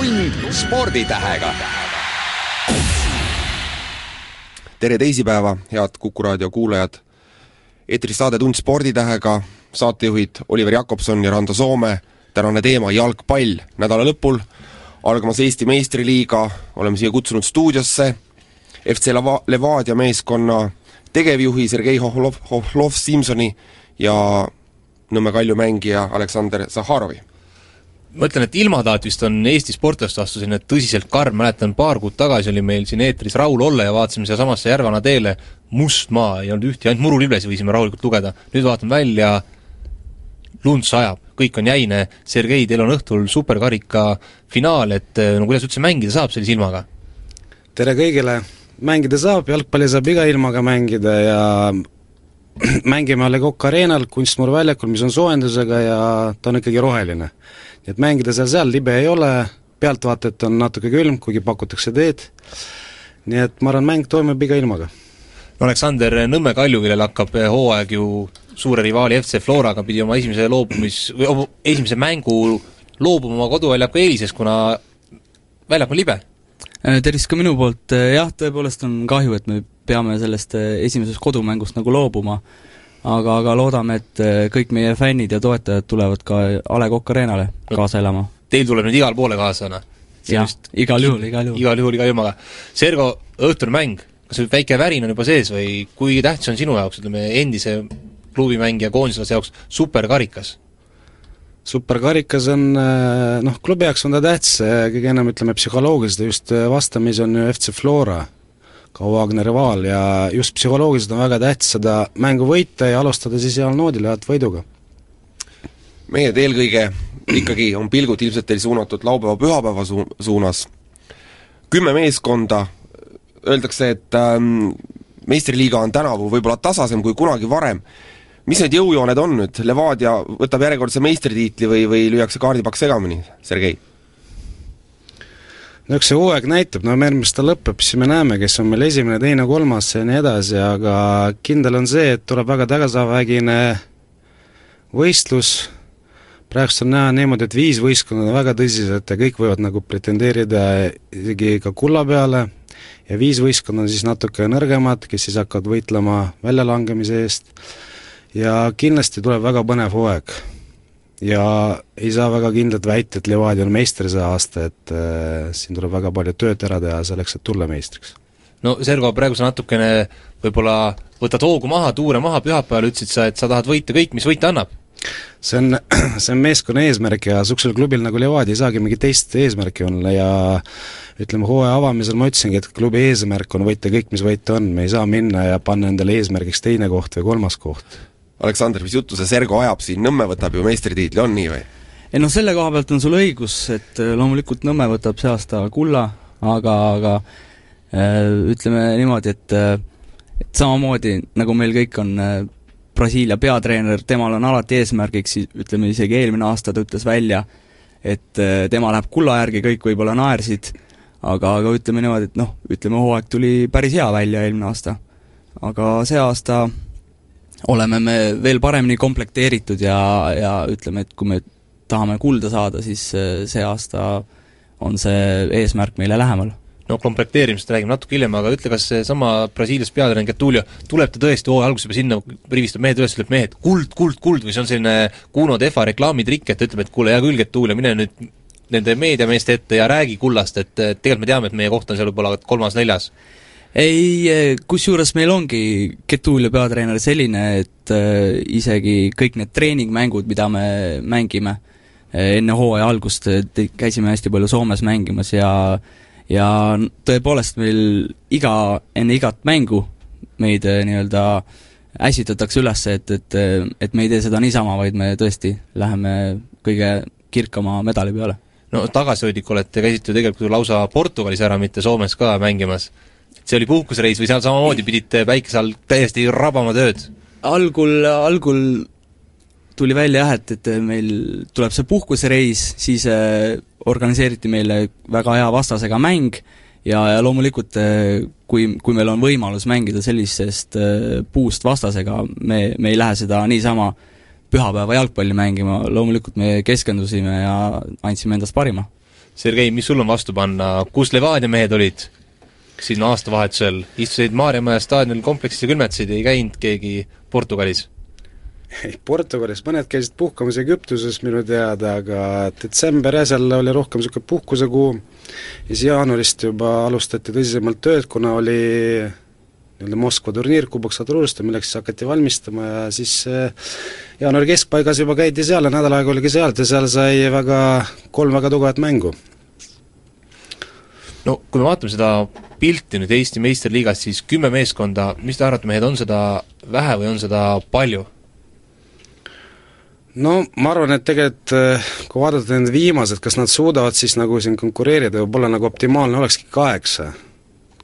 tund sporditähega. tere teisipäeva, head Kuku raadio kuulajad. eetris saade Tund sporditähega, saatejuhid Oliver Jakobson ja Rando Soome. tänane teema jalgpall. nädala lõpul algamas Eesti meistriliiga, oleme siia kutsunud stuudiosse FC Leva-, Levadia meeskonna tegevjuhi Sergei Hohlov, Hohlov Simsoni ja Nõmme Kalju mängija Aleksander Zahharovi ma ütlen, et ilmataat vist on Eesti sportlaste vastu selline tõsiselt karm, mäletan paar kuud tagasi oli meil siin eetris Raul Olle ja vaatasime sealsamasse Järvana teele, must maa, ei olnud ühtki, ainult muruliblesid võisime rahulikult lugeda. nüüd vaatan välja, lund sajab, kõik on jäine, Sergei, teil on õhtul superkarika finaal, et no kuidas üldse mängida saab sellise ilmaga? tere kõigile, mängida saab, jalgpalli saab iga ilmaga mängida ja mängime A Le Coq Arena'l, kunstmuru väljakul, mis on soojendusega ja ta on ikkagi roheline. Nii et mängida seal seal libe ei ole, pealtvaatajat on natuke külm, kuigi pakutakse teed, nii et ma arvan, mäng toimub iga ilmaga. Aleksander Nõmme Kalju, kellel hakkab hooaeg ju suure rivaali FC Floraga, pidi oma esimese loobumis, või esimese mängu loobuma oma koduväljaku eelisest, kuna väljak on libe tervist ka minu poolt, jah, tõepoolest on kahju, et me peame sellest esimesest kodumängust nagu loobuma, aga, aga loodame, et kõik meie fännid ja toetajad tulevad ka A Le Coq Arena'le kaasa elama. Teil tuleb nüüd igale poole kaasa, noh? jah, igal juhul, igal juhul. igal juhul, iga ilmaga. Sergo, õhtune mäng, kas väike värin on juba sees või kui tähtis on sinu jaoks, ütleme, endise klubimängija, koondislase jaoks superkarikas? superkarikas on noh, klubi jaoks on ta tähtis, kõige enam ütleme psühholoogiliselt, just vastamis on ju FC Flora, kauaaegne rivaal ja just psühholoogiliselt on väga tähtis seda mängu võita ja alustada siis heal noodil, head võiduga. mehed eelkõige ikkagi on pilgud ilmselt teil suunatud laupäeva-pühapäeva su-, suunas. kümme meeskonda, öeldakse, et ähm, meistriliiga on tänavu võib-olla tasasem kui kunagi varem mis need jõujooned on nüüd, Levadia võtab järjekordse meistritiitli või, või lüüakse kaardipakk segamini, Sergei? No eks see hooaeg näitab, no järgmine ta lõpeb, siis me näeme, kes on meil esimene, teine, kolmas ja nii edasi, aga kindel on see, et tuleb väga tagasavägine võistlus, praegust on näha niimoodi, et viis võistkonda on väga tõsised ja kõik võivad nagu pretendeerida isegi ka kulla peale. Ja viis võistkonda on siis natuke nõrgemad, kes siis hakkavad võitlema väljalangemise eest. Ja kindlasti tuleb väga põnev hooaeg. Ja ei saa väga kindlalt väita, et Levadia on meister see aasta, et äh, siin tuleb väga palju tööd ära teha selleks, et tulla meistriks. no Sergo, praegu sa natukene võib-olla võtad hoogu maha, tuure maha, pühapäeval ütlesid sa, et sa tahad võita kõik, mis võita annab? see on, see on meeskonna eesmärk ja niisugusel klubil nagu Levadia ei saagi mingit teist eesmärki olla ja ütleme, hooaja avamisel ma ütlesingi, et klubi eesmärk on võita kõik, mis võita on, me ei saa minna ja panna endale eesmärgiks teine koht või kolmas koht Aleksander, mis juttu see Sergo ajab siin, Nõmme võtab ju meistritiitli, on nii või? ei noh, selle koha pealt on sul õigus, et loomulikult Nõmme võtab see aasta kulla, aga, aga ütleme niimoodi, et et samamoodi, nagu meil kõik on Brasiilia peatreener, temal on alati eesmärgiks, ütleme isegi eelmine aasta ta ütles välja, et tema läheb kulla järgi, kõik võib-olla naersid, aga, aga ütleme niimoodi, et noh, ütleme hooaeg tuli päris hea välja eelmine aasta. aga see aasta oleme me veel paremini komplekteeritud ja, ja ütleme, et kui me tahame kulda saada, siis äh, see aasta on see eesmärk meile lähemal. no komplekteerimisest räägime natuke hiljem, aga ütle, kas seesama Brasiilias peatreener Getulio, tuleb ta tõesti hooaja alguses juba sinna, rivistab mehed üles, ütleb mehed, kuld, kuld, kuld või see on selline Kuno Tehva reklaamitrikk, et ütleb, et kuule, hea küll, Getulio, mine nüüd nende meediameeste ette ja räägi kullast, et tegelikult me teame, et meie koht on seal võib-olla kolmas-neljas ei, eh, kusjuures meil ongi Getulio peatreener selline, et äh, isegi kõik need treeningmängud, mida me mängime äh, enne hooaja algust, käisime hästi palju Soomes mängimas ja ja tõepoolest meil iga, enne igat mängu meid nii-öelda ässitatakse üles, et, et, et me ei tee seda niisama, vaid me tõesti läheme kõige kirkama medali peale. no tagasihoidlik olete, käisite ju tegelikult lausa Portugalis ära, mitte Soomes ka mängimas see oli puhkusereis või seal samamoodi pidite päikese all täiesti rabama tööd? algul, algul tuli välja jah, et, et meil tuleb see puhkusereis, siis äh, organiseeriti meile väga hea vastasega mäng ja, ja loomulikult kui, kui meil on võimalus mängida sellisest äh, puust vastasega, me, me ei lähe seda niisama pühapäeva jalgpalli mängima, loomulikult me keskendusime ja andsime endast parima. Sergei, mis sul on vastu panna, kus Levadia mehed olid siin aastavahetusel, istusid Maarjamäe staadionil kompleksis ja külmetasid, ei käinud keegi Portugalis? ei, Portugalis mõned käisid puhkamas Egiptuses minu teada, aga detsember jah, seal oli rohkem niisugune puhkusekuu ja siis jaanuarist juba alustati tõsisemalt tööd, kuna oli nii-öelda Moskva turniir Kubok Sadrurista, milleks siis hakati valmistama ja siis eh, jaanuari keskpaigas juba käidi seal ja nädal aega oligi seal ja seal sai väga, kolm väga tugevat mängu. No kui me vaatame seda pilti nüüd Eesti meistriliigas, siis kümme meeskonda, mis te arvate, mehed, on seda vähe või on seda palju? no ma arvan, et tegelikult eh, kui vaadata need viimased, kas nad suudavad siis nagu siin konkureerida, võib-olla nagu optimaalne olekski kaheksa.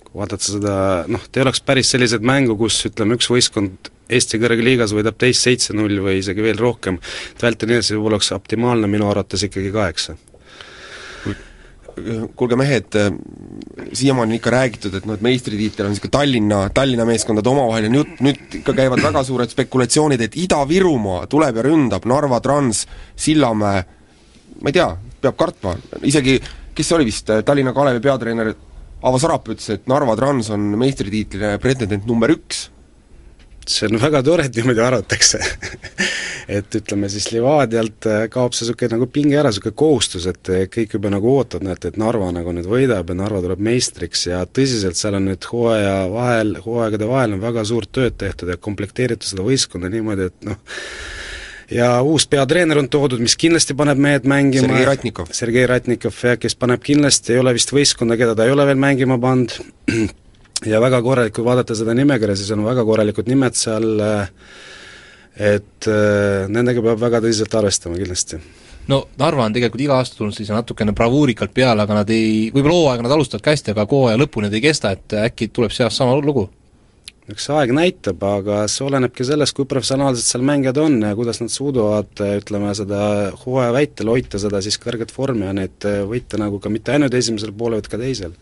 kui vaadata seda, noh, ei oleks päris selliseid mängu, kus ütleme, üks võistkond Eesti kõrgliigas võidab teist seitse-null või isegi veel rohkem, et vältida nii edasi, võib-olla oleks optimaalne minu arvates ikkagi kaheksa kuulge mehed, siiamaani on ikka räägitud, et noh, et meistritiitel on niisugune Tallinna, Tallinna meeskondade omavaheline jutt, nüüd ikka käivad väga suured spekulatsioonid, et Ida-Virumaa tuleb ja ründab, Narva Trans, Sillamäe, ma ei tea, peab kartma, isegi kes see oli vist, Tallinna Kalevi peatreener Avo Sarap ütles, et Narva Trans on meistritiitlile pretendent number üks see on väga tore, et niimoodi arvatakse. Et ütleme siis Levadialt äh, kaob see niisugune nagu pinge ära, niisugune kohustus, et äh, kõik juba nagu ootavad, näete, et Narva nagu nüüd võidab ja Narva tuleb meistriks ja tõsiselt, seal on nüüd hooaja vahel, hooaegade vahel on väga suurt tööd tehtud ja komplekteeritud seda võistkonda niimoodi, et noh, ja uus peatreener on toodud, mis kindlasti paneb mehed mängima. Sergei Ratnikov. Sergei Ratnikov, jah, kes paneb kindlasti, ei ole vist võistkonda, keda ta ei ole veel mängima pannud, ja väga korralik, kui vaadata seda nimekirja, siis on väga korralikud nimed seal, et äh, nendega peab väga tõsiselt arvestama kindlasti no Narva on tegelikult iga aasta tulnud siis natukene bravuurikalt peale, aga nad ei, võib-olla hooaega nad alustavad ka hästi, aga hooaja lõpuni nad ei kesta, et äkki tuleb see aasta sama lugu? eks aeg näitab, aga see olenebki sellest, kui professionaalsed seal mängijad on ja kuidas nad suudavad, ütleme, seda hooaja väitel hoida seda siis kõrget vormi ja neid võita nagu ka mitte ainult esimesel poolel, vaid ka teisel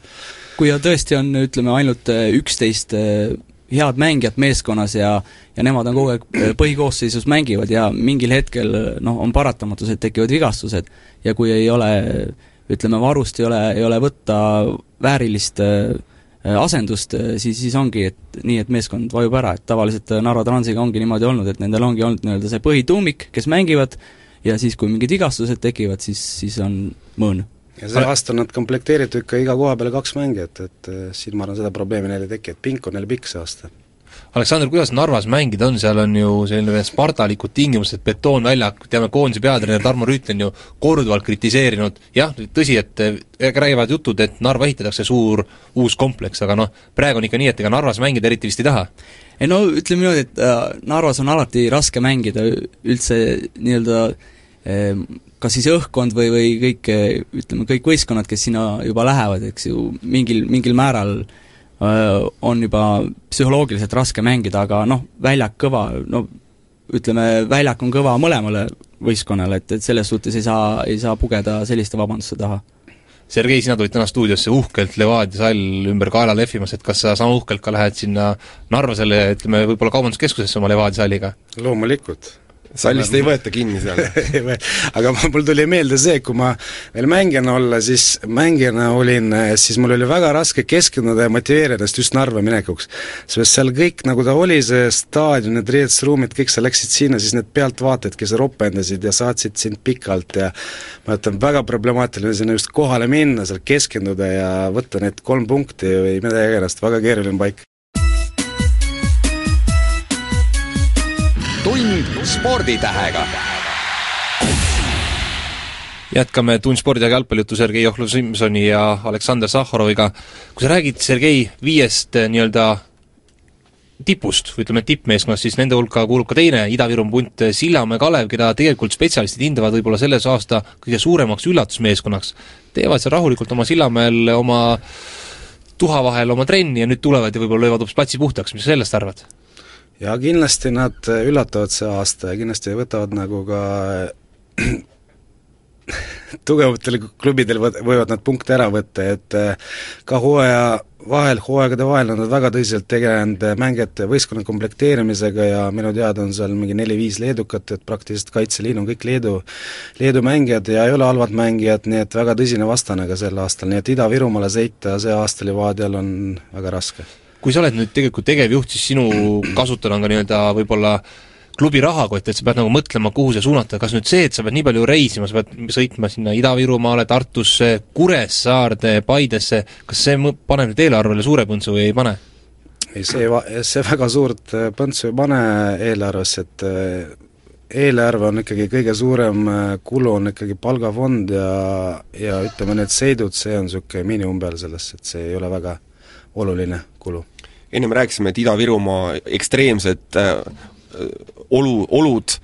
kui tõesti on, ütleme, ainult äh, üksteist äh, head mängijat meeskonnas ja ja nemad on kogu aeg äh, põhikoosseisus mängivad ja mingil hetkel noh, on paratamatus, et tekivad vigastused ja kui ei ole ütleme, varust ei ole, ei ole võtta väärilist asendust, siis, siis ongi, et nii, et meeskond vajub ära, et tavaliselt Narva Transiga ongi niimoodi olnud, et nendel ongi olnud nii-öelda see põhituumik, kes mängivad, ja siis, kui mingid vigastused tekivad, siis, siis on mõõn ja see aasta on nad komplekteeritud ikka iga koha peale kaks mängijat, et siin ma arvan, seda probleemi neil ei teki, et pink on neil pikk see aasta. Aleksander, kuidas Narvas mängida on, seal on ju selline spartalikud tingimused, betoonväljak, teame, koondise peatreener Tarmo Rüüt on ju korduvalt kritiseerinud, jah, tõsi, et räägivad jutud, et Narva ehitatakse suur uus kompleks, aga noh, praegu on ikka nii, et ega Narvas mängida eriti vist ei taha? ei no ütleme niimoodi, et äh, Narvas on alati raske mängida üldse nii-öelda äh, kas siis õhkkond või, või kõik, ütleme, kõik võistkonnad, kes sinna juba lähevad, eks ju, mingil, mingil määral öö, on juba psühholoogiliselt raske mängida, aga noh, väljak kõva, no ütleme, väljak on kõva mõlemale võistkonnale, et, et selles suhtes ei saa, ei saa pugeda selliste vabanduste taha Sergei, sina tulid täna stuudiosse uhkelt Levadia sall ümber kaela lehvimas, et kas sa sama uhkelt ka lähed sinna Narva selle, ütleme, võib-olla kaubanduskeskusesse oma Levadia salliga? loomulikult sallist ei võeta kinni seal aga mul tuli meelde see, kui ma veel mängijana olla, siis mängijana olin, siis mul oli väga raske keskenduda ja motiveerida ennast just Narva minekuks. sest seal kõik, nagu ta oli, see staadion, need riietusruumid, kõik sa läksid sinna, siis need pealtvaatajad, kes ropendasid ja saatsid sind pikalt ja ma ütlen, väga problemaatiline sinna just kohale minna, seal keskenduda ja võtta need kolm punkti või midagi iganes, väga keeruline paik. Tund sporditähega. jätkame Tund spordiga jalgpallijuttu Sergei Johlu-Simsoni ja Aleksander Sahhoroviga. kui sa räägid, Sergei, viiest eh, nii-öelda tipust, ütleme, tippmeeskonnast, siis nende hulka kuulub ka teine Ida-Virumaa punt, eh, Sillamäe Kalev, keda tegelikult spetsialistid hindavad võib-olla selles aasta kõige suuremaks üllatusmeeskonnaks. teevad seal rahulikult oma Sillamäel oma tuha vahel oma trenni ja nüüd tulevad ja võib-olla löövad hoopis platsi puhtaks, mis sa sellest arvad? Ja kindlasti nad üllatavad see aasta ja kindlasti võtavad nagu ka tugevatel klubidel võivad nad punkte ära võtta, et eh, ka hooaja vahel, hooaegade vahel on nad väga tõsiselt tegelenud mängijate võistkonna komplekteerimisega ja minu teada on seal mingi neli-viis leedukat, et praktiliselt Kaitseliin on kõik Leedu, Leedu mängijad ja ei ole halvad mängijad, nii et väga tõsine vastane ka sel aastal, nii et Ida-Virumaale sõita see aasta Levadial on väga raske. Kui sa oled nüüd tegelikult tegevjuht, siis sinu kasutada on ka nii-öelda võib-olla klubi rahakott, et sa pead nagu mõtlema, kuhu see suunata, kas nüüd see, et sa pead nii palju reisima, sa pead sõitma sinna Ida-Virumaale, Tartusse, Kuressaarde, Paidesse, kas see paneb nüüd eelarvele suure põntsu või ei pane? ei, see see väga suurt äh, põntsu ei pane eelarvesse, et äh, eelarve on ikkagi kõige suurem äh, kulu, on ikkagi palgafond ja, ja ütleme, need sõidud, see on niisugune miinimum peal sellest, et see ei ole väga oluline kulu. Enne me rääkisime, et Ida-Virumaa ekstreemsed äh, olu, olud,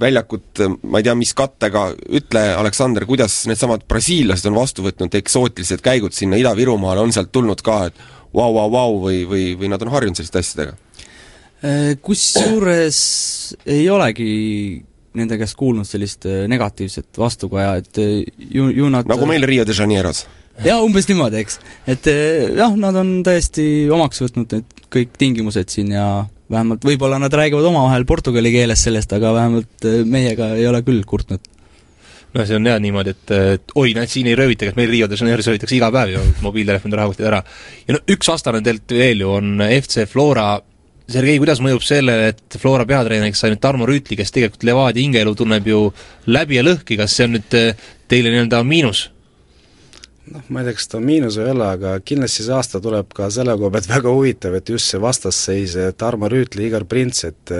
väljakut, ma ei tea, mis kattega, ütle, Aleksander, kuidas needsamad brasiillased on vastu võtnud eksootilised käigud sinna Ida-Virumaale, on sealt tulnud ka, et vau, vau, vau või, või, või nad on harjunud selliste asjadega? Äh, kusjuures ei olegi nende käest kuulnud sellist äh, negatiivset vastukaja, et äh, ju, ju nad nagu meil Rio de Janeiros? Jaa, umbes niimoodi, eks. et jah, nad on täiesti omaks võtnud need kõik tingimused siin ja vähemalt võib-olla nad räägivad omavahel portugali keeles sellest, aga vähemalt äh, meiega ei ole küll kurtnud. no see on jah niimoodi, et, et oi, näed, siin ei röövitagi, et meil Rio de Janeiros röövitakse iga päev ju mobiiltelefoni rahakotid ära. ja no üks vastane teilt veel ju on FC Flora Sergei, kuidas mõjub sellele, et Flora peatreeneriks sai nüüd Tarmo Rüütli, kes tegelikult Levadia hingeelu tunneb ju läbi ja lõhki, kas see on nüüd äh, teile nii-öelda miinus? Noh, ma ei tea, kas ta miinus või ole, aga kindlasti see aasta tuleb ka selle koha pealt väga huvitav, et just see vastasseis, Tarmo Rüütli, Igor Prints, et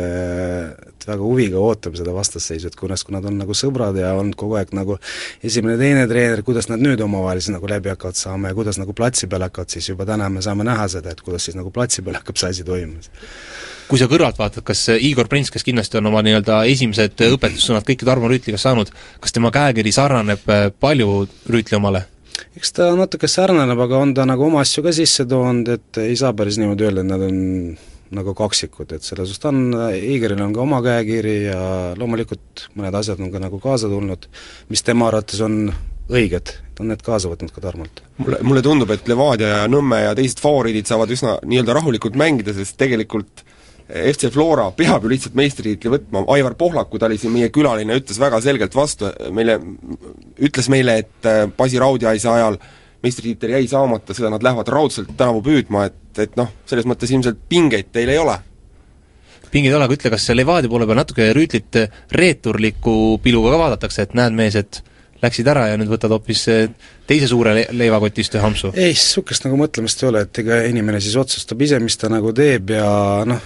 et väga huviga ootame seda vastasseisu, et kuidas, kui nad on nagu sõbrad ja olnud kogu aeg nagu esimene-teine treener, kuidas nad nüüd omavahel siis nagu läbi hakkavad saama ja kuidas nagu platsi peal hakkavad siis juba täna me saame näha seda, et kuidas siis nagu platsi peal hakkab see asi toimuma kui sa kõrvalt vaatad, kas Igor Prints, kes kindlasti on oma nii-öelda esimesed õpetussõnad kõiki Tarmo Rüütliga saanud, kas tema käekiri sarnaneb palju Rüütli omale? Eks ta natuke sarnaneb, aga on ta nagu oma asju ka sisse toonud, et ei saa päris niimoodi öelda, et nad on nagu kaksikud, et selles suhtes ta on, Igoril on ka oma käekiri ja loomulikult mõned asjad on ka nagu kaasa tulnud, mis tema arvates on õiged, ta on need kaasa võtnud ka Tarmolt. mulle, mulle tundub, et Levadia ja Nõmme ja teised favoriidid saavad üsna nii-öelda rahulikult mängida, sest tegelikult FC Flora peab ju lihtsalt meistritiitli võtma, Aivar Pohlak, kui ta oli siin meie külaline, ütles väga selgelt vastu meile, ütles meile, et äh, Basi Raudjaise ajal meistritiitel jäi saamata, seda nad lähevad raudselt tänavu püüdma, et, et noh, selles mõttes ilmselt pingeid teil ei ole. Pingeid ei ole, aga ütle, kas Levadia poole peal natuke Rüütlit reeturliku piluga ka vaadatakse, et näed, mees, et läksid ära ja nüüd võtad hoopis teise suure le leivakotist ühe hampsu? ei, niisugust nagu mõtlemist ei ole, et ega inimene siis otsustab ise, mis ta nagu teeb ja noh,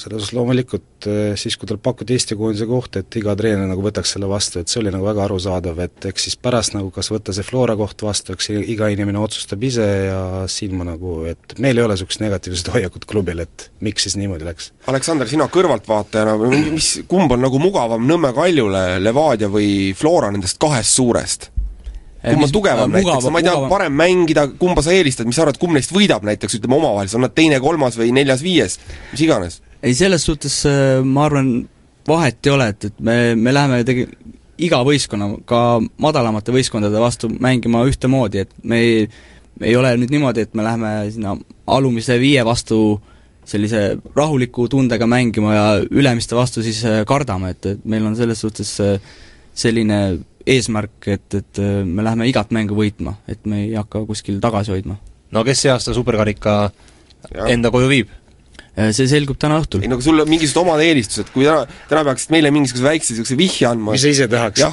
selles suhtes loomulikult eh, siis, kui talle pakuti Eesti koondise kohta, et iga treener nagu võtaks selle vastu, et see oli nagu väga arusaadav, et eks siis pärast nagu kas võtta see Flora koht vastu, eks iga inimene otsustab ise ja siin ma nagu, et meil ei ole niisugust negatiivset hoiakut klubil, et miks siis niimoodi läks. Aleksander, sina kõrvaltvaatajana, mis, kumb on nagu mugavam Nõmme Kaljule, Levadia või Flora nendest kahest suurest? Kumb on tugevam äh, näiteks, ma ei tea, parem mängida, kumba sa eelistad, mis sa arvad, kumb neist võidab näiteks, ütleme omavahel, on nad teine, kolmas või neljas, viies, mis iganes? ei, selles suhtes äh, ma arvan, vahet ei ole, et, et me, me läheme tegi-, iga võistkonna, ka madalamate võistkondade vastu mängima ühtemoodi, et me ei, ei ole nüüd niimoodi, et me läheme sinna alumise viie vastu sellise rahuliku tundega mängima ja ülemiste vastu siis äh, kardame, et, et meil on selles suhtes selline eesmärk, et, et äh, me läheme igat mängu võitma, et me ei hakka kuskil tagasi hoidma. no kes see aasta superkarika ja. enda koju viib? Äh, see selgub täna õhtul. ei no aga sul on mingisugused omad eelistused, kui täna, täna peaksid meile mingisuguse väikse niisuguse vihje andma mis sa ise tahaks?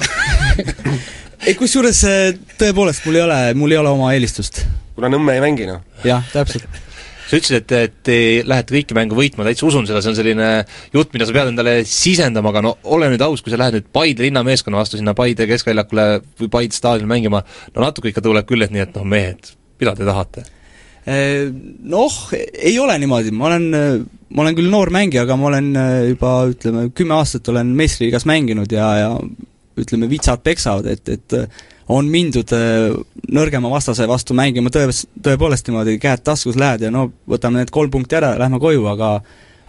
ei kusjuures äh, tõepoolest, mul ei ole, mul ei ole oma eelistust. kuna Nõmme ei mängi, noh? jah, täpselt sa ütlesid, et, et te lähete kõiki mänge võitma, täitsa usun seda, see on selline jutt, mida sa pead endale sisendama, aga no ole nüüd aus, kui sa lähed nüüd Paide linnameeskonna vastu sinna Paide keskväljakule või Paide staadionil mängima, no natuke ikka tuleb küll, et nii, et noh, mehed, mida te tahate? Äh, noh, ei ole niimoodi, ma olen, ma olen küll noor mängija, aga ma olen äh, juba ütleme, kümme aastat olen meistriliigas mänginud ja, ja ütleme, vitsad peksavad, et, et on mindud äh, nõrgema vastase vastu mängima tões, tõepoolest niimoodi käed taskus lähed ja no võtame need kolm punkti ära ja lähme koju, aga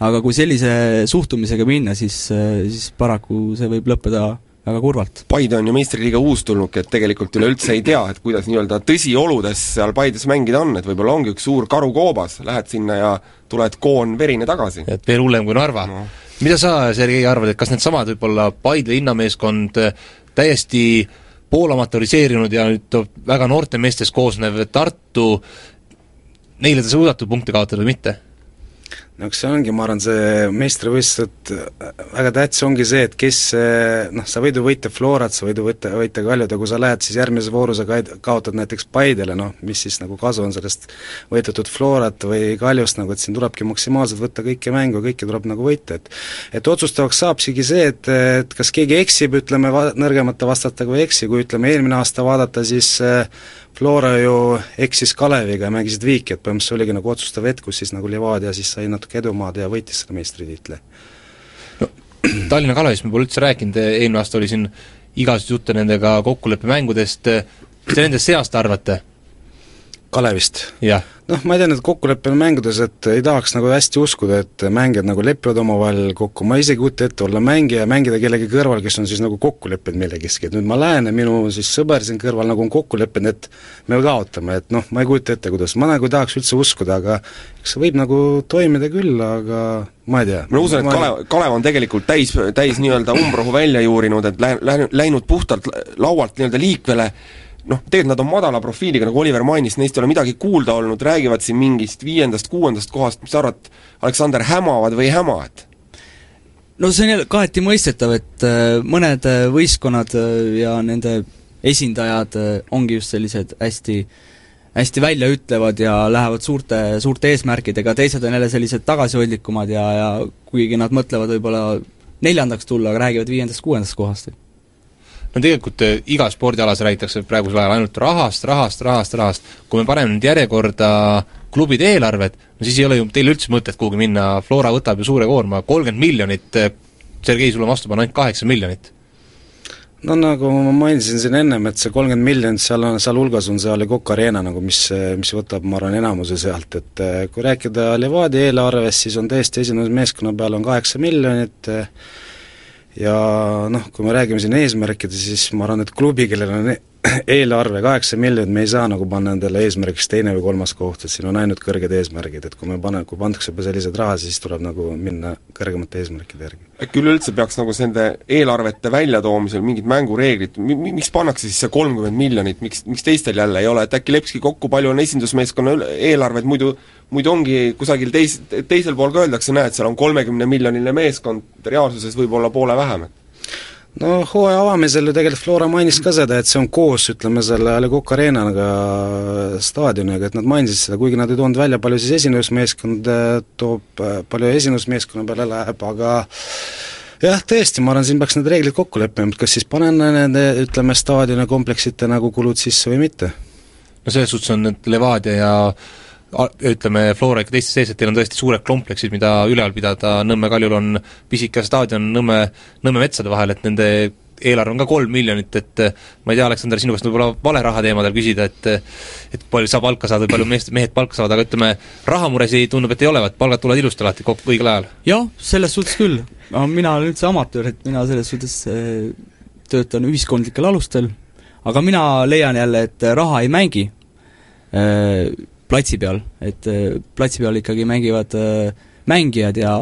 aga kui sellise suhtumisega minna, siis, äh, siis paraku see võib lõppeda väga kurvalt. Paide on ju meistriliiga uustulnuk, et tegelikult üleüldse ei tea, et kuidas nii-öelda tõsioludes seal Paides mängida on, et võib-olla ongi üks suur karukoobas, lähed sinna ja tuled koon verine tagasi. et veel hullem kui Narva no.. Mida sa, Sergei, arvad, et kas needsamad võib-olla Paide linnameeskond täiesti poolamatöriseerunud ja nüüd väga noorte meestest koosnev Tartu, neile te suudate punkte kaotada või mitte? No eks see ongi, ma arvan, see meistrivõistlused, väga tähtis ongi see, et kes noh, sa võid ju võita Florat, sa võid ju võita, võita Kaljut ja kui sa lähed siis järgmises voorus ja ka-, kaotad näiteks Paidele, noh, mis siis nagu kasu on sellest võidetud Florat või Kaljust, nagu et siin tulebki maksimaalselt võtta kõike mängu, kõike tuleb nagu võita, et et otsustavaks saabki see, et, et kas keegi eksib, ütleme, va-, nõrgemate vastastega või ei eksi, kui ütleme, eelmine aasta vaadata, siis äh, Flora ju eksis Kaleviga ja mängisid viiki, et põhimõtteliselt oligi nagu otsustav hetk, kus siis nagu Levadia siis sai natuke edumaad ja võitis selle meistritiitli. no Tallinna Kalevist me pole üldse rääkinud, eelmine aasta oli siin igasuguseid jutte nendega kokkuleppemängudest, mis te nendest seast arvate? Kalevist? noh, ma ei tea, need kokkuleppel mängudes, et ei tahaks nagu hästi uskuda, et mängijad nagu lepivad omavahel kokku, ma isegi ei kujuta ette olla mängija ja mängida kellegi kõrval, kes on siis nagu kokku leppinud millegiski, et nüüd ma lähen ja minu siis sõber siin kõrval nagu on kokku leppinud, et me kaotame, et noh, ma ei kujuta ette, kuidas, ma nagu ei tahaks üldse uskuda, aga eks see võib nagu toimida küll, aga ma ei tea. ma usun, et Kalev, Kalev on tegelikult täis, täis nii-öelda umbrohu välja juurinud, et lä-, läinud, läinud puhtalt laualt nii-öelda liikvele noh, tegelikult nad on madala profiiliga, nagu Oliver mainis, neist ei ole midagi kuulda olnud, räägivad siin mingist viiendast-kuuendast kohast, mis sa arvad, Aleksander, hämavad või ei häma, et no see on jälle kaheti mõistetav, et äh, mõned äh, võistkonnad äh, ja nende esindajad ongi just sellised hästi hästi väljaütlevad ja lähevad suurte, suurte eesmärkidega, teised on jälle sellised tagasihoidlikumad ja, ja kuigi nad mõtlevad võib-olla neljandaks tulla, aga räägivad viiendast-kuuendast kohast no tegelikult eh, igas spordialas räägitakse praegusel ajal ainult rahast, rahast, rahast, rahast, kui me paneme nüüd järjekorda klubide eelarved, no siis ei ole ju teil üldse mõtet kuhugi minna, Flora võtab ju suure koorma, kolmkümmend miljonit, eh, Sergei, sul on vastu panna ainult kaheksa miljonit. No nagu ma mainisin siin ennem, et see kolmkümmend miljonit, seal on, sealhulgas on see A Le Coq Arena nagu, mis, mis võtab, ma arvan, enamuse sealt, et eh, kui rääkida Levadia eelarvest, siis on tõesti esindusmeeskonna peal on kaheksa miljonit, ja noh, kui me räägime siin eesmärkidest, siis ma arvan, et klubi, kellel on e-, eelarve kaheksa miljonit, me ei saa nagu panna endale eesmärgiks teine või kolmas koht, et siin on ainult kõrged eesmärgid, et kui me pane, kui pandakse juba sellised rahad, siis tuleb nagu minna kõrgemate eesmärkide järgi. äkki üleüldse peaks nagu nende eelarvete väljatoomisel mingid mängureeglid, mi-, miks pannakse siis see kolmkümmend miljonit, miks, miks teistel jälle ei ole, et äkki lepski kokku, palju on esindusmeeskonna eelarved, muidu muidu ongi kusagil teis-, teisel pool ka öeldakse, näed, seal on kolmekümne miljoniline meeskond, reaalsuses võib olla poole vähem, et no hooaja avamisel ju tegelikult Flora mainis ka seda, et see on koos, ütleme, selle Le Coq Arenaga staadioniga, et nad mainisid seda, kuigi nad ei toonud välja, palju siis esindusmeeskond äh, toob, äh, palju esindusmeeskonna peale läheb, aga jah, tõesti, ma arvan, siin peaks need reeglid kokku leppima, et kas siis panen nende, ütleme, staadioni kompleksite nagu kulud sisse või mitte. no selles suhtes on need Levadia ja ütleme, Flora ikka teiste sees, et teil on tõesti suured kompleksid, mida üleval pidada, Nõmme Kaljul on pisike staadion Nõmme, Nõmme metsade vahel, et nende eelarve on ka kolm miljonit, et ma ei tea, Aleksander, sinu käest võib-olla vale raha teemadel küsida, et et palju sa palka saad või palju meest, mehed palka saavad, aga ütleme, rahamuresid tundub, et ei ole, et palgad tulevad ilusti alati kokku õigel ajal? jah, selles suhtes küll. no mina olen üldse amatöör, et mina selles suhtes äh, töötan ühiskondlikel alustel, aga mina leian jälle, et raha ei mängi äh, platsi peal, et äh, platsi peal ikkagi mängivad äh, mängijad ja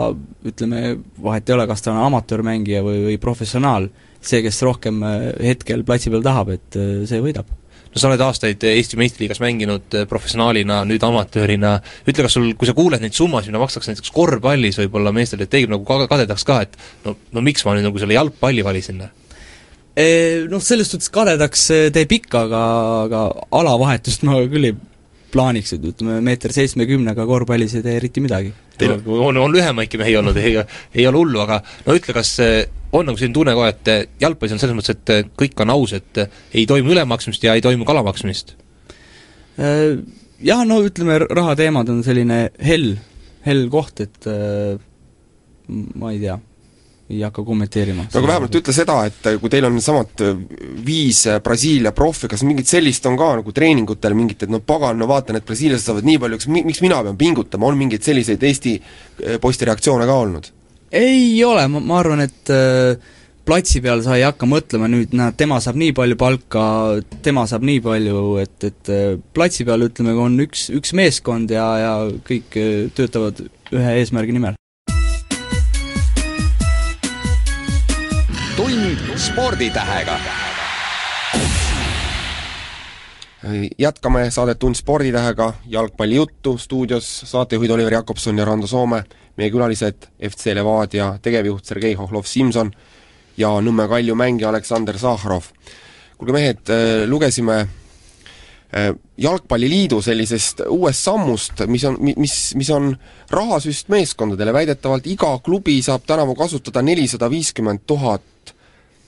ütleme, vahet ei ole, kas ta on amatöörmängija või, või professionaal, see, kes rohkem äh, hetkel platsi peal tahab, et see võidab no sa oled aastaid Eesti meistriliigas mänginud professionaalina, nüüd amatöörina, ütle, kas sul, kui sa kuuled neid summasid, mida makstakse näiteks korvpallis võib-olla meestele, et teeb nagu kadedaks ka, et no, no miks ma nüüd nagu selle jalgpalli valisin? Noh, selles suhtes kadedaks teeb ikka, aga, aga alavahetust ma küll ei plaaniks, et ütleme, meeter seitsmekümnega korvpallis ei tee eriti midagi. Teil on, on, on lühemaidki mehi olnud, ei, ei ole hullu, aga no ütle, kas on nagu selline tunne kohe, et jalgpallis on selles mõttes, et kõik on aus, et ei toimu ülemaksmist ja ei toimu kalamaksmist? Äh, jah, no ütleme, rahateemad on selline hell, hell koht, et äh, ma ei tea ei hakka kommenteerima. no aga vähemalt ütle seda, et kui teil on samad viis Brasiilia profi, kas mingit sellist on ka nagu treeningutel mingit, et no pagan, no vaatan, et brasiillased saavad nii palju, kas mi-, miks mina pean pingutama, on mingeid selliseid Eesti poiste reaktsioone ka olnud? ei ole, ma, ma arvan, et äh, platsi peal sa ei hakka mõtlema nüüd, näed, tema saab nii palju palka, tema saab nii palju, et, et äh, platsi peal ütleme, on üks, üks meeskond ja, ja kõik äh, töötavad ühe eesmärgi nimel. Sporditähega. Jätkame saadet Tund sporditähega, jalgpallijuttu, stuudios saatejuhid Oliver Jakobson ja Rando Soome, meie külalised FC Levadia tegevjuht Sergei Hohlov-Simson ja Nõmme Kalju mängija Aleksander Sahhrov. kuulge mehed, äh, lugesime äh, Jalgpalliliidu sellisest uuest sammust, mis on, mis, mis on rahasüst meeskondadele, väidetavalt iga klubi saab tänavu kasutada nelisada viiskümmend tuhat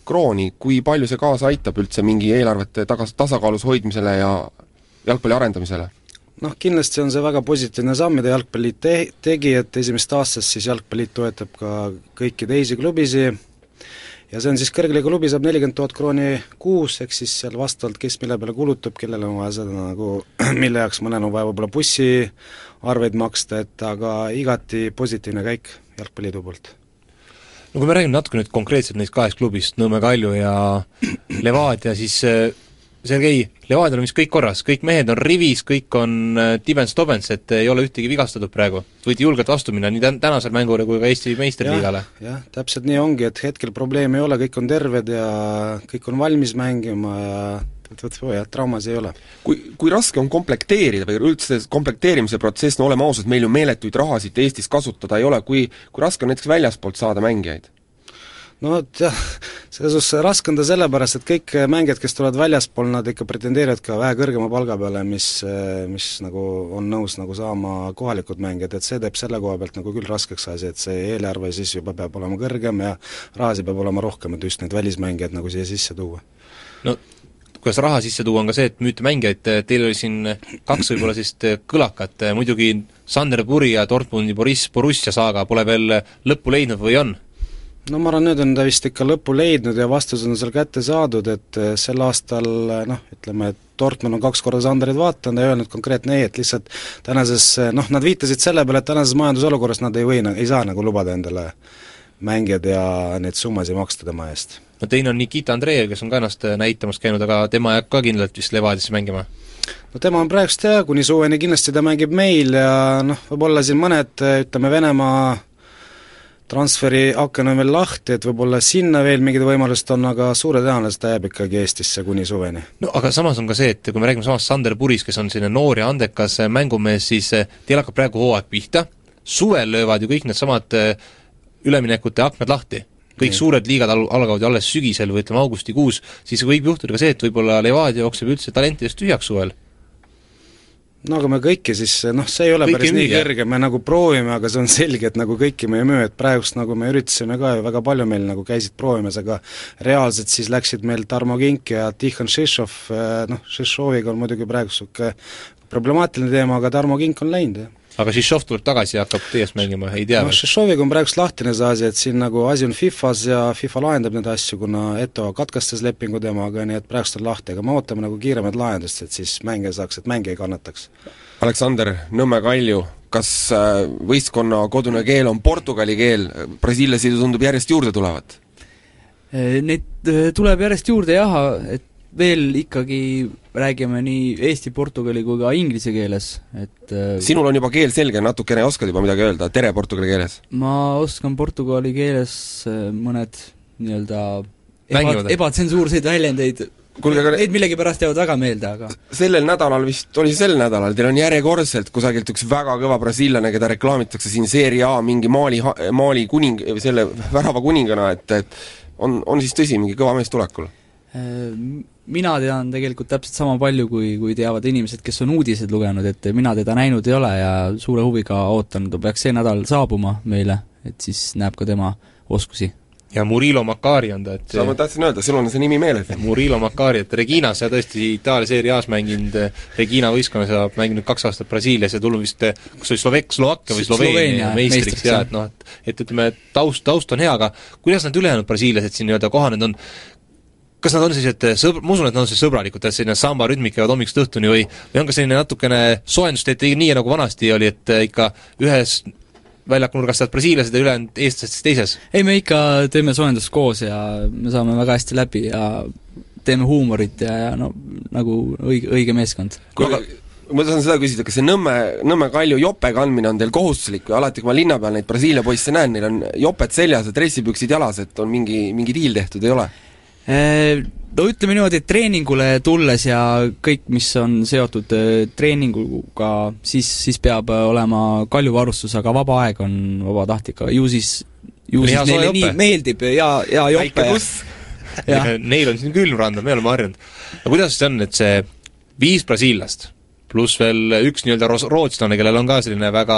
krooni, kui palju see kaasa aitab üldse mingi eelarvete tagas, tasakaalus hoidmisele ja jalgpalli arendamisele? noh, kindlasti on see väga positiivne samm, mida Jalgpalliliit te-, tegi, et esimesest aastast siis Jalgpalliliit toetab ka kõiki teisi klubisid, ja see on siis kõrgliiga klubi saab nelikümmend tuhat krooni kuus, ehk siis seal vastavalt, kes mille peale kulutab, kellel on vaja seda nagu, mille jaoks mõnel on vaja võib-olla bussiarveid maksta, et aga igati positiivne käik Jalgpalliliidu poolt no kui me räägime natuke nüüd konkreetselt neist kahest klubist, Nõmme Kalju ja Levadia, siis Sergei, Levadial on vist kõik korras, kõik mehed on rivis, kõik on äh, tibens-tobens, et ei ole ühtegi vigastatud praegu. võite julgelt vastu minna nii tän-, tänasele mängule kui ka Eesti meistriliigale. jah, täpselt nii ongi, et hetkel probleemi ei ole, kõik on terved ja kõik on valmis mängima ja et vot jah, traumas ei ole. kui, kui raske on komplekteerida või üldse komplekteerimise protsess, no oleme ausad, meil ju meeletuid rahasid Eestis kasutada ei ole, kui kui raske on näiteks väljaspoolt saada mängijaid? no vot jah, selles suhtes raske on ta sellepärast, et kõik mängijad, kes tulevad väljaspool, nad ikka pretendeerivad ka vähe kõrgema palga peale, mis, mis nagu on nõus nagu saama kohalikud mängijad, et see teeb selle koha pealt nagu küll raskeks asi, et see eelarve siis juba peab olema kõrgem ja rahasid peab olema rohkem, et just neid välismängijaid nagu siia sisse tuua. no kuidas raha sisse tuua, on ka see, et müüte mängijaid, teil oli siin kaks võib-olla sellist kõlakat, muidugi Sander Puri ja Dortmundi Boriss Borussia saaga pole veel lõppu leidnud või on? no ma arvan, nüüd on ta vist ikka lõpu leidnud ja vastus on seal kätte saadud, et sel aastal noh, ütleme, et Dortmund on kaks korda Sanderit vaadanud ja öelnud konkreetne ei, et lihtsalt tänases noh, nad viitasid selle peale, et tänases majandusolukorras nad ei või, ei saa nagu lubada endale mängijad ja neid summasid maksta tema eest. No teine on Nikita Andreev, kes on ka ennast näitamas käinud, aga tema jääb ka kindlalt vist Levadiasse mängima? no tema on praegust jah, kuni suveni kindlasti ta mängib meil ja noh, võib-olla siin mõned ütleme, Venemaa transferi aken on veel lahti, et võib-olla sinna veel mingid võimalused on, aga suure tõenäosusega ta jääb ikkagi Eestisse kuni suveni. no aga samas on ka see, et kui me räägime samast Sander Puris, kes on selline noor ja andekas äh, mängumees, siis äh, teil hakkab praegu hooaeg pihta, suvel löövad ju kõik needsamad äh, üleminekute aknad lahti kõik suured liigad al-, algavad ju alles sügisel või ütleme augustikuus, siis võib juhtuda ka see, et võib-olla Levadia jookseb üldse talentidest tühjaks suvel. No aga me kõiki siis, noh, see ei ole kõiki päris nii müüa. kõrge, me nagu proovime, aga see on selge, et nagu kõiki me ei müü, et praegust nagu me üritasime ka ju, väga palju meil nagu käisid proovimas, aga reaalselt siis läksid meil Tarmo Kink ja Tihhan Šišov, eh, noh, Šišoviga on muidugi praegu niisugune problemaatiline teema, aga Tarmo Kink on läinud, jah aga Šišov tuleb tagasi ja hakkab TS mängima, ei tea noh, Šišoviga on praegust lahtine see asi, et siin nagu asi on Fifas ja Fifa lahendab neid asju, kuna Eto katkestas lepingu temaga, nii et praegust on lahti, aga me ootame nagu kiiremat lahendust, et siis mängija saaks, et mängija ei kannataks. Aleksander, Nõmme Kalju, kas äh, võistkonna kodune keel on portugali keel, brasiillasi tundub järjest juurde tulevat? Neid äh, tuleb järjest juurde jah, et veel ikkagi räägime nii eesti, portugali kui ka inglise keeles, et äh, sinul on juba keel selge, natukene oskad juba midagi öelda, tere portugali keeles? ma oskan portugali keeles äh, mõned nii-öelda eba, ebatsensuurseid väljendeid, kuulge, aga neid millegipärast jäävad väga meelde, aga sellel nädalal vist, oli see sel nädalal, teil on järjekordselt kusagilt üks väga kõva brasiillane, keda reklaamitakse siin Serie A mingi Mali, Mali kuning, selle värava kuningana, et, et on, on siis tõsi, mingi kõva mees tulekul? Mina tean tegelikult täpselt sama palju, kui, kui teavad inimesed, kes on uudiseid lugenud, et mina teda näinud ei ole ja suure huviga ootan, ta peaks see nädal saabuma meile, et siis näeb ka tema oskusi. ja Murilo Macari on ta, et seda ma tahtsin öelda, sul on see nimi meeles. Murilo Macari, et Reginas ja tõesti Itaalia seeria A-s mänginud, Regina võistkonnas ja mänginud kaks aastat Brasiilias ja tulnud vist, kas oli Slovek-, Slovakkia või Sloveenia meistriks ja et noh, et et ütleme, taust, taust on hea, aga kuidas need ülejäänud brasiillased siin nii-öelda kohanenud on, kas nad on sellised eh, sõb-, ma usun, et nad on sellised sõbralikud, et selline samba rütmik käivad hommikust õhtuni või või on ka selline natukene soojendust, et nii, nagu vanasti oli, et eh, ikka ühes väljaku nurgast saavad brasiillased ja ülejäänud eestlased siis teises? ei, me ikka teeme soojendust koos ja me saame väga hästi läbi ja teeme huumorit ja, ja no nagu õige, õige meeskond. kuule, ma tahan seda küsida, kas see Nõmme, Nõmme Kalju jope kandmine on teil kohustuslik või alati, kui ma linna peal neid Brasiilia poisse näen, neil on joped seljas ja dressipüksid jalas, et on mingi, mingi diil tehtud, ei ole? No ütleme niimoodi, et treeningule tulles ja kõik, mis on seotud treeninguga, siis, siis peab olema kaljuvarustus, aga vaba aeg on vabatahtlik, ju siis ju siis neile jope. nii meeldib ja, ja jope ja Neil on siin külmranda, me oleme harjunud. no kuidas see on, et see viis brasiillast pluss veel üks nii-öelda rootslane, kellel on ka selline väga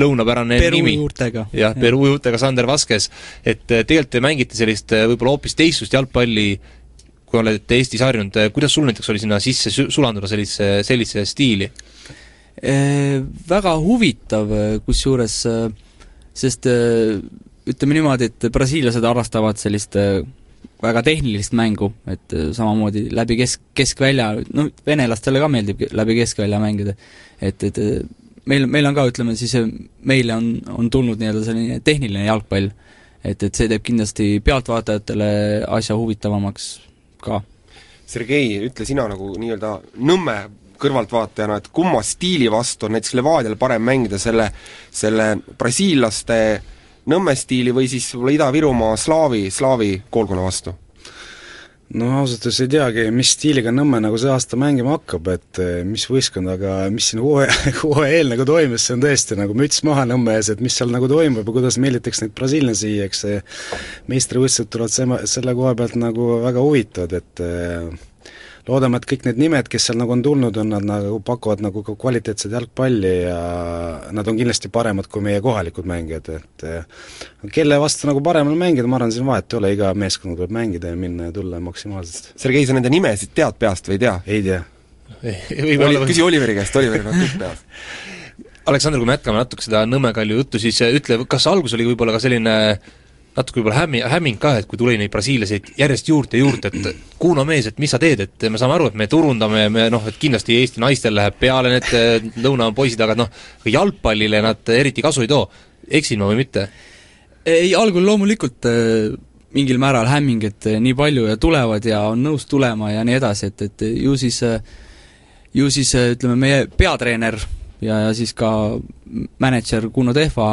lõunapärane Peru nimi. jah, Peru juurtega Sander Vaskes, et eh, tegelikult te mängite sellist eh, võib-olla hoopis teistsugust jalgpalli, kui olete Eestis harjunud, eh, kuidas sul näiteks oli sinna sisse sulanduda sellise, sellise stiili? Väga huvitav, kusjuures sest ütleme niimoodi, et brasiillased harrastavad sellist väga tehnilist mängu, et äh, samamoodi läbi kesk, keskvälja, noh, venelastele ka meeldib läbi keskvälja mängida. et, et äh, meil, meil on ka, ütleme siis, äh, meile on, on tulnud nii-öelda selline tehniline jalgpall. et, et see teeb kindlasti pealtvaatajatele asja huvitavamaks ka. Sergei, ütle sina nagu nii-öelda Nõmme kõrvaltvaatajana, et kumma stiili vastu on näiteks Levadial parem mängida, selle, selle brasiillaste Nõmme stiili või siis võib-olla Ida-Virumaa slaavi, slaavi koolkonna vastu? No ausalt öeldes ei teagi, mis stiiliga Nõmme nagu see aasta mängima hakkab, et eh, mis võistkond, aga mis siin hooaja, hooaja eel nagu toimus, see on tõesti nagu müts maha Nõmme ees, et mis seal nagu toimub ja kuidas meelitatakse neid brasiillasi eks see meistrivõistlused tulevad selle, selle koha pealt nagu väga huvitavad, et äh, loodame, et kõik need nimed, kes seal nagu on tulnud, on nad nagu, pakuvad nagu ka kvaliteetset jalgpalli ja nad on kindlasti paremad kui meie kohalikud mängijad, et eh, kelle vastu nagu parem on mängida, ma arvan, siin vahet ei ole, iga meeskond tuleb mängida ja minna ja tulla maksimaalselt. Sergei, sa nende nimesid tead peast või ei tea? ei tea. Oli, küsi Oliveri käest, Oliveril on kõik peas. Aleksandr, kui me jätkame natuke seda Nõmme Kalju juttu, siis ütle, kas algus oli võib-olla ka selline natuke võib-olla hämmi, hämming ka, et kui tuli neid brasiillaseid järjest juurde ja juurde, et kuuna mees, et mis sa teed, et me saame aru, et me turundame ja me noh, et kindlasti Eesti naistel läheb peale need eh, lõuna poisid, aga noh, jalgpallile nad eriti kasu ei too. eksin ma või mitte? ei, algul loomulikult eh, mingil määral hämming, et eh, nii palju ja tulevad ja on nõus tulema ja nii edasi, et, et ju siis ju siis ütleme, meie peatreener ja, ja siis ka mänedžer Kuno Tehva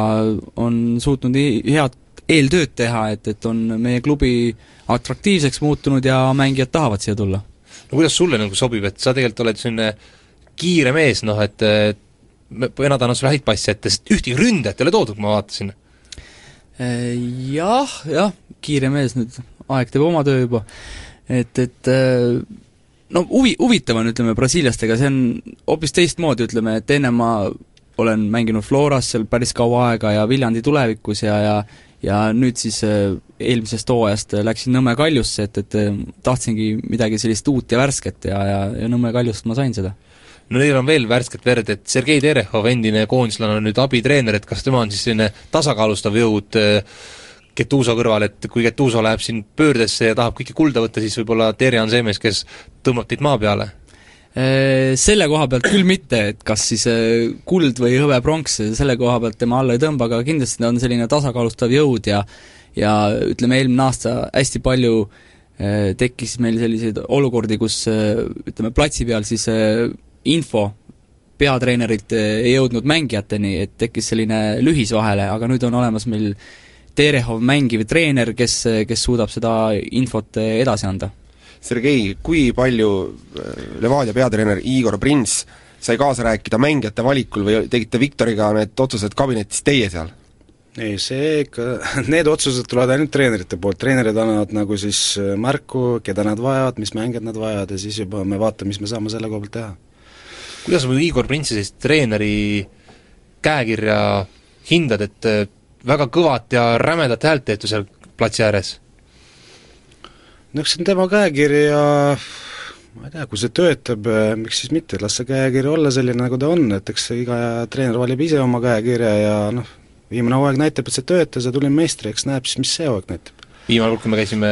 on suutnud head eeltööd teha, et, et on meie klubi atraktiivseks muutunud ja mängijad tahavad siia tulla. no kuidas sulle nagu sobib, et sa tegelikult oled selline kiire mees, noh et vennad annavad sulle häid passe ette, sest ühtegi ründajat ei ole toodud, ma vaatasin. Äh, jah, jah, kiire mees nüüd, aeg teeb oma töö juba. et, et äh, no huvi, huvitav on, ütleme, brasiillastega, see on hoopis teistmoodi, ütleme, et enne ma olen mänginud Floras seal päris kaua aega ja Viljandi tulevikus ja, ja ja nüüd siis äh, eelmisest hooajast läksin Nõmme Kaljusse, et, et äh, tahtsingi midagi sellist uut ja värsket ja, ja, ja Nõmme Kaljust ma sain seda. no neil on veel värsket verd, et Sergei Terehov, endine koondislane, on nüüd abitreener, et kas tema on siis selline tasakaalustav jõud Getuso äh, kõrval, et kui Getuso läheb siin pöördesse ja tahab kõike kulda võtta, siis võib-olla Terje on see mees, kes tõmbab teid maa peale? Selle koha pealt küll mitte, et kas siis kuld või hõbepronks, selle koha pealt tema alla ei tõmba, aga kindlasti ta on selline tasakaalustav jõud ja ja ütleme, eelmine aasta hästi palju tekkis meil selliseid olukordi, kus ütleme, platsi peal siis info peatreenerilt ei jõudnud mängijateni, et tekkis selline lühis vahele, aga nüüd on olemas meil Terehov mängiv treener, kes, kes suudab seda infot edasi anda Sergei, kui palju äh, Levadia peatreener Igor Prins sai kaasa rääkida mängijate valikul või tegite Viktoriga need otsused kabinetis teie seal? ei, see ikka, need otsused tulevad ainult treenerite poolt, treenerid annavad nagu siis äh, märku, keda nad vajavad, mis mängijad nad vajavad ja siis juba me vaatame, mis me saame selle koha pealt teha. kuidas sa Igor Printsi sellist treeneri käekirja hindad, et äh, väga kõvat ja rämedat häält teete seal platsi ääres? No eks see on tema käekiri ja ma ei tea, kui see töötab, eh, miks siis mitte, las see käekiri olla selline, nagu ta on, et eks iga treener valib ise oma käekirja ja noh, viimane hooaeg näitab, et see töötas ja tulin meistriks, näeb siis, mis see hooaeg näitab. viimane kord, kui me käisime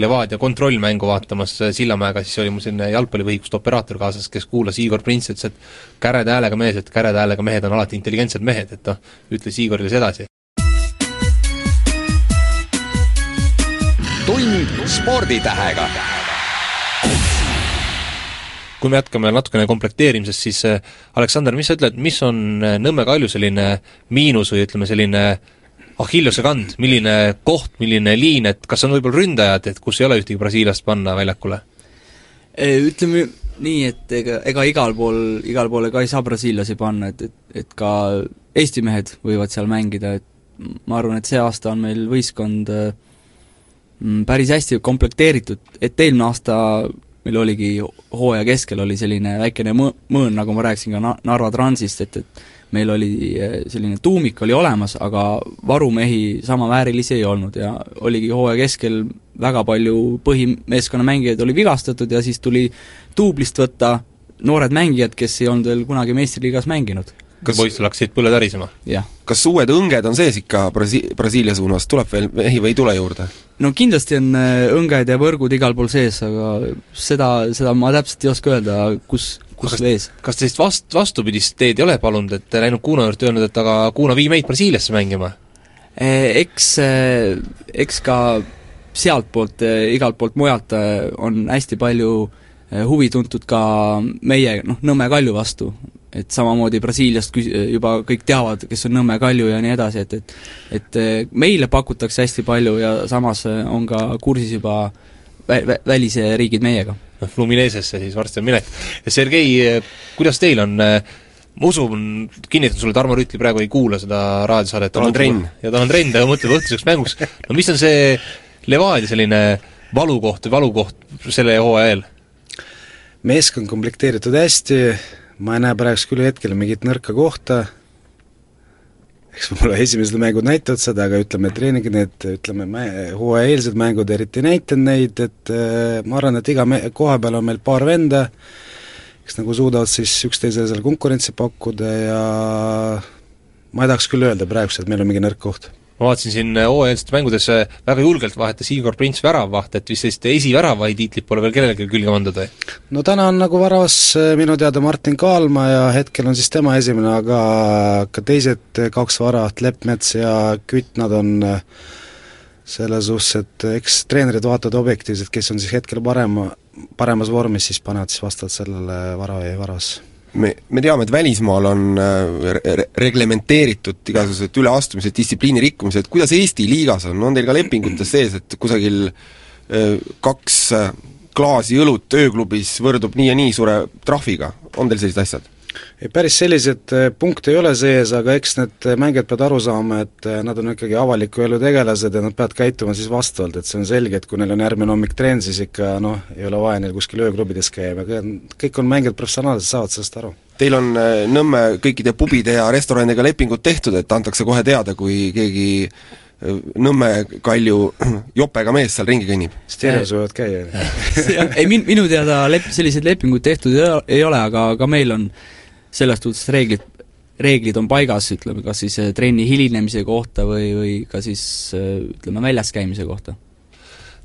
Levadia kontrollmängu vaatamas Sillamäega, siis oli mul selline jalgpallivõhikust operaator kaasas, kes kuulas Igor Printsi, ütles, et käreda häälega mees, et käreda häälega mehed on alati intelligentsed mehed, et noh, ütles Igorile sedasi. Tund sporditähega kui me jätkame natukene komplekteerimisest, siis äh, Aleksander, mis sa ütled, mis on äh, Nõmme Kalju selline miinus või ütleme, selline Achilleuse kand, milline koht, milline liin, et kas on võib-olla ründajad, et kus ei ole ühtegi brasiillast panna väljakule? Ütleme nii, et ega, ega igal pool, igal poole ka ei saa brasiillasi panna, et, et, et ka Eesti mehed võivad seal mängida, et ma arvan, et see aasta on meil võistkond mm, päris hästi komplekteeritud, et eelmine aasta meil oligi hooaja keskel oli selline väikene mõ-, mõõn, nagu ma rääkisin ka Na-, Narva Transist, et, et meil oli eh, selline tuumik oli olemas, aga varumehi samaväärilisi ei olnud ja oligi hooaja keskel väga palju põhimeeskonna mängijaid oli vigastatud ja siis tuli duublist võtta noored mängijad, kes ei olnud veel kunagi meistriliigas mänginud kas poistel hakkasid põled värisema? jah. kas uued õnged on sees ikka Brasi-, Brasiilia suunas, tuleb veel mehi või ei tule juurde? no kindlasti on äh, õnged ja võrgud igal pool sees, aga seda, seda ma täpselt ei oska öelda, kus, kus kas, vees. kas te sellist vast-, vastupidist teed ei ole palunud, et läinud Kuno juurde öelnud, et aga Kuno, vii meid Brasiiliasse mängima? Äh, eks, äh, eks ka sealtpoolt, igalt poolt mujalt on hästi palju huvi tuntud ka meie noh, Nõmme Kalju vastu, et samamoodi Brasiiliast küs-, juba kõik teavad, kes on Nõmme Kalju ja nii edasi, et, et et eh, meile pakutakse hästi palju ja samas eh, on ka kursis juba vä-, vä-, välisriigid meiega. noh, Fluminesesse siis varsti on minek. Sergei, eh, kuidas teil on ma usun, kinnitan sulle, Tarmo Rüütli praegu ei kuula seda raadiosaadet. tal on trenn. ja tal on trenn, ta mõtleb õhtuseks mänguks. no mis on see Levadia selline valukoht või valukoht selle hooaja eel? meeskond komplekteeritud hästi, ma ei näe praegu küll hetkel mingit nõrka kohta, eks võib-olla esimesed mängud näitavad seda, aga ütleme, treeningid, need ütleme, hooajaeelsed mängud eriti ei näitanud neid, et äh, ma arvan, et iga me-, koha peal on meil paar venda, kes nagu suudavad siis üksteisele seal konkurentsi pakkuda ja ma ei tahaks küll öelda praeguseks, et meil on mingi nõrk koht ma vaatasin siin hooajaliste mängudes väga julgelt vahetas Igor Prints väravvaht, et vist sellist esivärava tiitlit pole veel kellelegi külge pandud või? no täna on nagu varavas eh, minu teada Martin Kaalma ja hetkel on siis tema esimene, aga ka teised kaks väravat, Leppmets ja Kütt, nad on selles suhtes, et eks treenerid vaatavad objektiivselt, kes on siis hetkel parema, paremas vormis, siis panevad siis vastavalt sellele vara või varas me, me teame, et välismaal on äh, re-, reglementeeritud igasugused üleastumised, distsipliini rikkumised, kuidas Eesti liigas on, on teil ka lepingutes sees, et kusagil äh, kaks äh, klaasi õlut ööklubis võrdub nii ja nii suure trahviga, on teil sellised asjad? Ei, päris selliseid punkte ei ole sees, aga eks need mängijad peavad aru saama, et nad on ikkagi avaliku elu tegelased ja nad peavad käituma siis vastavalt, et see on selge, et kui neil on järgmine hommik trenn, siis ikka noh, ei ole vaja neil kuskil ööklubides käia, aga kõik on mängijad professionaalsed, saavad sellest aru. Teil on Nõmme kõikide pubide ja restoranidega lepingud tehtud, et antakse kohe teada, kui keegi Nõmme Kalju jopega mees seal ringi kõnnib? stereos võivad käia ei, min-, minu teada lep-, selliseid lepinguid tehtud ei ole, aga, aga meil on selles suhtes reeglid, reeglid on paigas, ütleme, kas siis trenni hilinemise kohta või, või ka siis ütleme, väljas käimise kohta.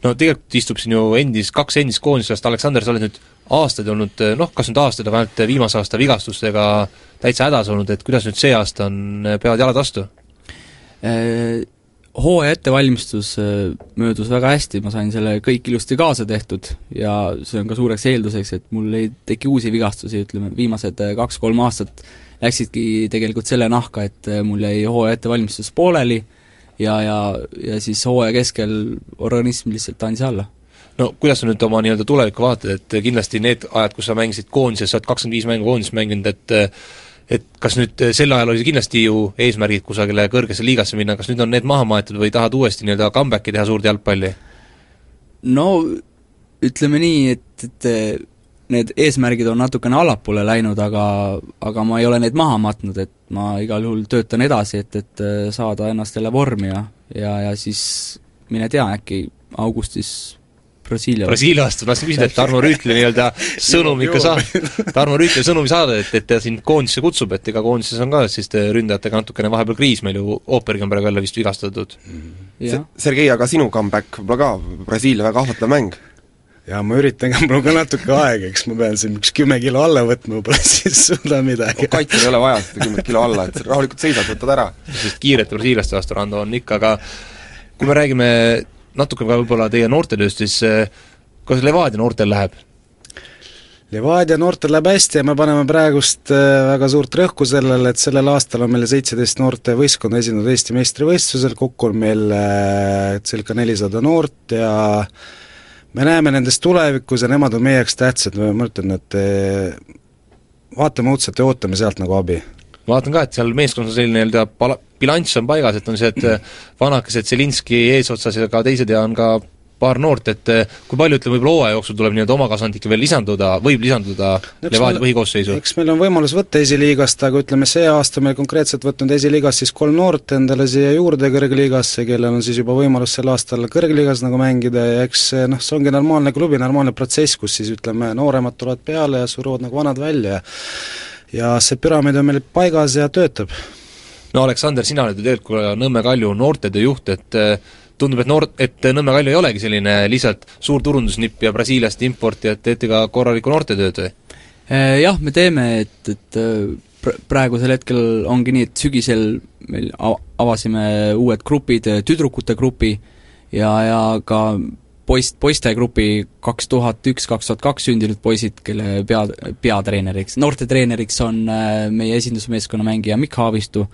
no tegelikult istub siin ju endis, kaks endist koondislast, Aleksander, sa oled nüüd aastaid olnud noh, kas nüüd aastaid, aga ainult viimase aasta vigastustega täitsa hädas olnud, et kuidas nüüd see aasta on, peavad jalad vastu? Hooaja ettevalmistus möödus väga hästi, ma sain selle kõik ilusti kaasa tehtud ja see on ka suureks eelduseks, et mul ei teki uusi vigastusi, ütleme, viimased kaks-kolm aastat läksidki tegelikult selle nahka, et mul jäi hooaja ettevalmistus pooleli ja, ja, ja siis hooaja keskel organism lihtsalt andis alla. No kuidas sa nüüd oma nii-öelda tulevikku vaatad, et kindlasti need ajad, kus sa mängisid koondises, sa oled kakskümmend viis mängu koondises mänginud, et et kas nüüd sel ajal oli kindlasti ju eesmärgid kusagile kõrgesse liigasse minna, kas nüüd on need maha maetud või tahad uuesti nii-öelda comeback'i teha suurde jalgpalli? no ütleme nii, et, et need eesmärgid on natukene allapoole läinud, aga aga ma ei ole neid maha matnud, et ma igal juhul töötan edasi, et, et saada ennast jälle vormi ja ja, ja siis mine tea, äkki augustis Brasiilia Brasiilia vastu, tahtsin küsida, et Tarmo Rüütli nii-öelda sõnum ikka saab, Tarmo Rüütli sõnumi saada, et, et ta sind koondisse kutsub, et ega koondises on ka siis ründajatega natukene vahepeal kriis, meil ju Oopergi on praegu jälle vist vigastatud. jah, Sergei, aga sinu comeback võib-olla ka, Brasiilia väga ahvatlev mäng. ja ma üritan ka, mul on ka natuke aega, eks ma pean siin üks kümme kilo alla võtma, võib-olla siis suudan midagi. kaitsel ei ole vaja seda kümmet kilo alla, et rahulikult seisad, võtad ära. sest kiirete brasiillaste vastu Rando on ikka, aga kui me räägime natuke ka võib-olla teie noortetööst, siis eh, kuidas Levadia noortel läheb? Levadia noortel läheb hästi ja me paneme praegust äh, väga suurt rõhku sellele, et sellel aastal on meil seitseteist noortevõistkonda esindatud Eesti meistrivõistlusel, kokku on meil äh, circa nelisada noort ja me näeme nendes tulevikus ja nemad on meie jaoks tähtsad, ma ütlen, et vaatame õudselt ja ootame sealt nagu abi ma vaatan ka, et seal meeskonnas on selline nii-öelda pala-, bilanss on paigas, et on see, et vanakesed Zelinski eesotsas ja ka teised ja on ka paar noort, et eh, kui palju, ütleme, võib-olla hooaja jooksul tuleb nii-öelda omakasvandikke veel lisanduda, võib lisanduda Levadia põhikoosseisu? eks meil on võimalus võtta esiliigast, aga ütleme, see aasta meil konkreetselt võtnud esiliigast siis kolm noort endale siia juurde kõrgliigasse, kellel on siis juba võimalus sel aastal kõrgliigas nagu mängida ja eks see noh, see ongi normaalne klubi, normaalne protsess, kus siis ütleme, nooremad tulevad peale ja suruvad nagu vanad välja ja ja see püramiid on meil paigas ja töötab. No Aleksander, sina oled ju tegelikult Nõmme Kalju noortetöö juht, et eh, tundub, et noor, et Nõmme Kalju ei olegi selline lihtsalt suur turundusnipp ja Brasiiliast importi, et teete ka korralikku noortetööd või? Eh, jah, me teeme, et, et pr- praegusel hetkel ongi nii, et sügisel meil av-, avasime uued grupid, tüdrukute grupi ja, ja ka poiss, poistegrupi kaks tuhat üks, kaks tuhat kaks sündinud poisid, kelle pea, peatreeneriks, noortetreeneriks on meie esindusmeeskonna mängija Mikk Haavistu,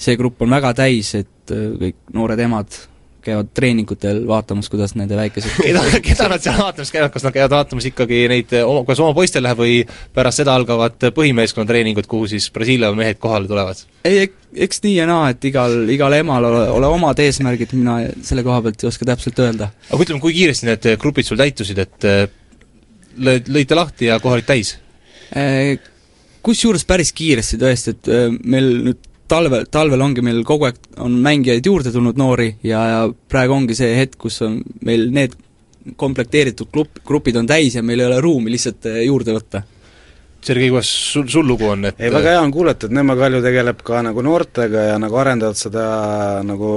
see grupp on väga täis, et äh, kõik noored emad käivad treeningutel vaatamas, kuidas nende väikesed keda, keda nad seal vaatamas käivad, kas nad käivad vaatamas ikkagi neid oma, kuidas oma poistel läheb või pärast seda algavad põhimeeskonna treeningud, kuhu siis Brasiilia mehed kohale tulevad? ei, eks nii ja naa, et igal, igal emal ole, ole omad eesmärgid, mina selle koha pealt ei oska täpselt öelda. aga ütleme, kui kiiresti need grupid sul täitusid, et lõid, lõite lahti ja kohal olid täis? Kusjuures päris kiiresti tõesti, et meil nüüd talvel, talvel ongi meil kogu aeg, on mängijaid juurde tulnud noori ja, ja praegu ongi see hetk, kus on meil need komplekteeritud grupp, grupid on täis ja meil ei ole ruumi lihtsalt eh, juurde võtta. Sergei, kuidas sul, sul lugu on, et ei, väga hea on kuulata, et Nõmme Kalju tegeleb ka nagu noortega ja nagu arendavad seda nagu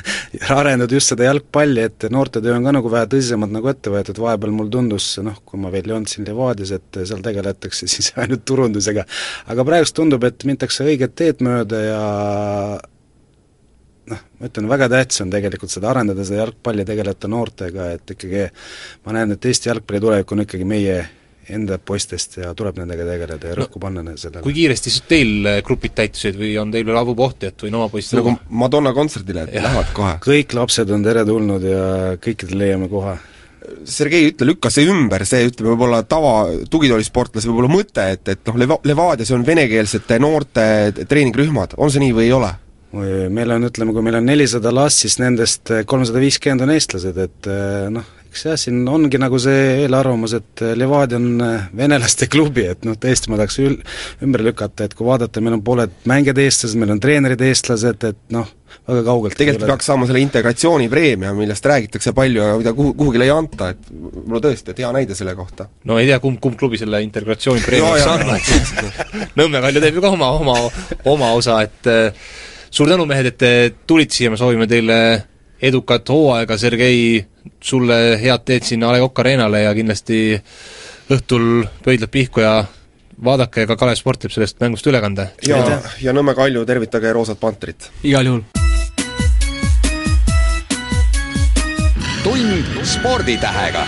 arendavad just seda jalgpalli, et noortetöö on ka nagu vähe tõsisemalt nagu ette võetud, vahepeal mulle tundus noh, kui ma veel ei olnud siin Levadias, et seal tegeletakse siis ainult turundusega. aga praegust tundub, et minnakse õiget teed mööda ja noh, ma ütlen, väga tähtis on tegelikult seda arendada, seda jalgpalli, tegeleda noortega, et ikkagi ma näen, et Eesti jalgpalli tulevik on ikkagi meie enda poistest ja tuleb nendega tegeleda ja rõhku panna no, sellele. kui kiiresti siis teil eh, grupid täitusid või on teil veel avupohti, et võin oma poiss nagu Madonna kontserdile, et lähevad kohe. kõik lapsed on teretulnud ja kõikidele leiame koha. Sergei, ütle, lükka see ümber, see ütleme, võib-olla tava tugitoolisportlase võib-olla mõte, et, et noh, Leva-, Levadias on venekeelsete noorte treeningrühmad, on see nii või ei ole? meil on, ütleme, kui meil on nelisada last, siis nendest kolmsada viiskümmend on eestlased, et noh, eks jah, siin ongi nagu see eelarvamus, et Levadia on venelaste klubi, et noh, tõesti ma tahaks ül-, ümber lükata, et kui vaadata, meil on pooled mängijad eestlased, meil on treenerid eestlased, et noh, väga kaugelt tegelikult peaks saama selle integratsioonipreemia, millest räägitakse palju ja mida kuhu, kuhugile ei anta, et mul on tõesti, et hea näide selle kohta. no ei tea, kumb, kumb klubi selle integratsioonipreemia peaks andma, et Nõmme Kalju teeb ju ka oma, oma, oma osa, et äh, suur tänu, mehed, et te tulite siia, me soovime teile edukat hooaega, Sergei, sulle head teed sinna A Le Coq Arena'le ja kindlasti õhtul pöidlad pihku ja vaadake, ka Kalev Sport teeb sellest mängust ülekande. ja, ja Nõmme Kalju, tervitage Roosat Pantrit! igal juhul! tund sporditähega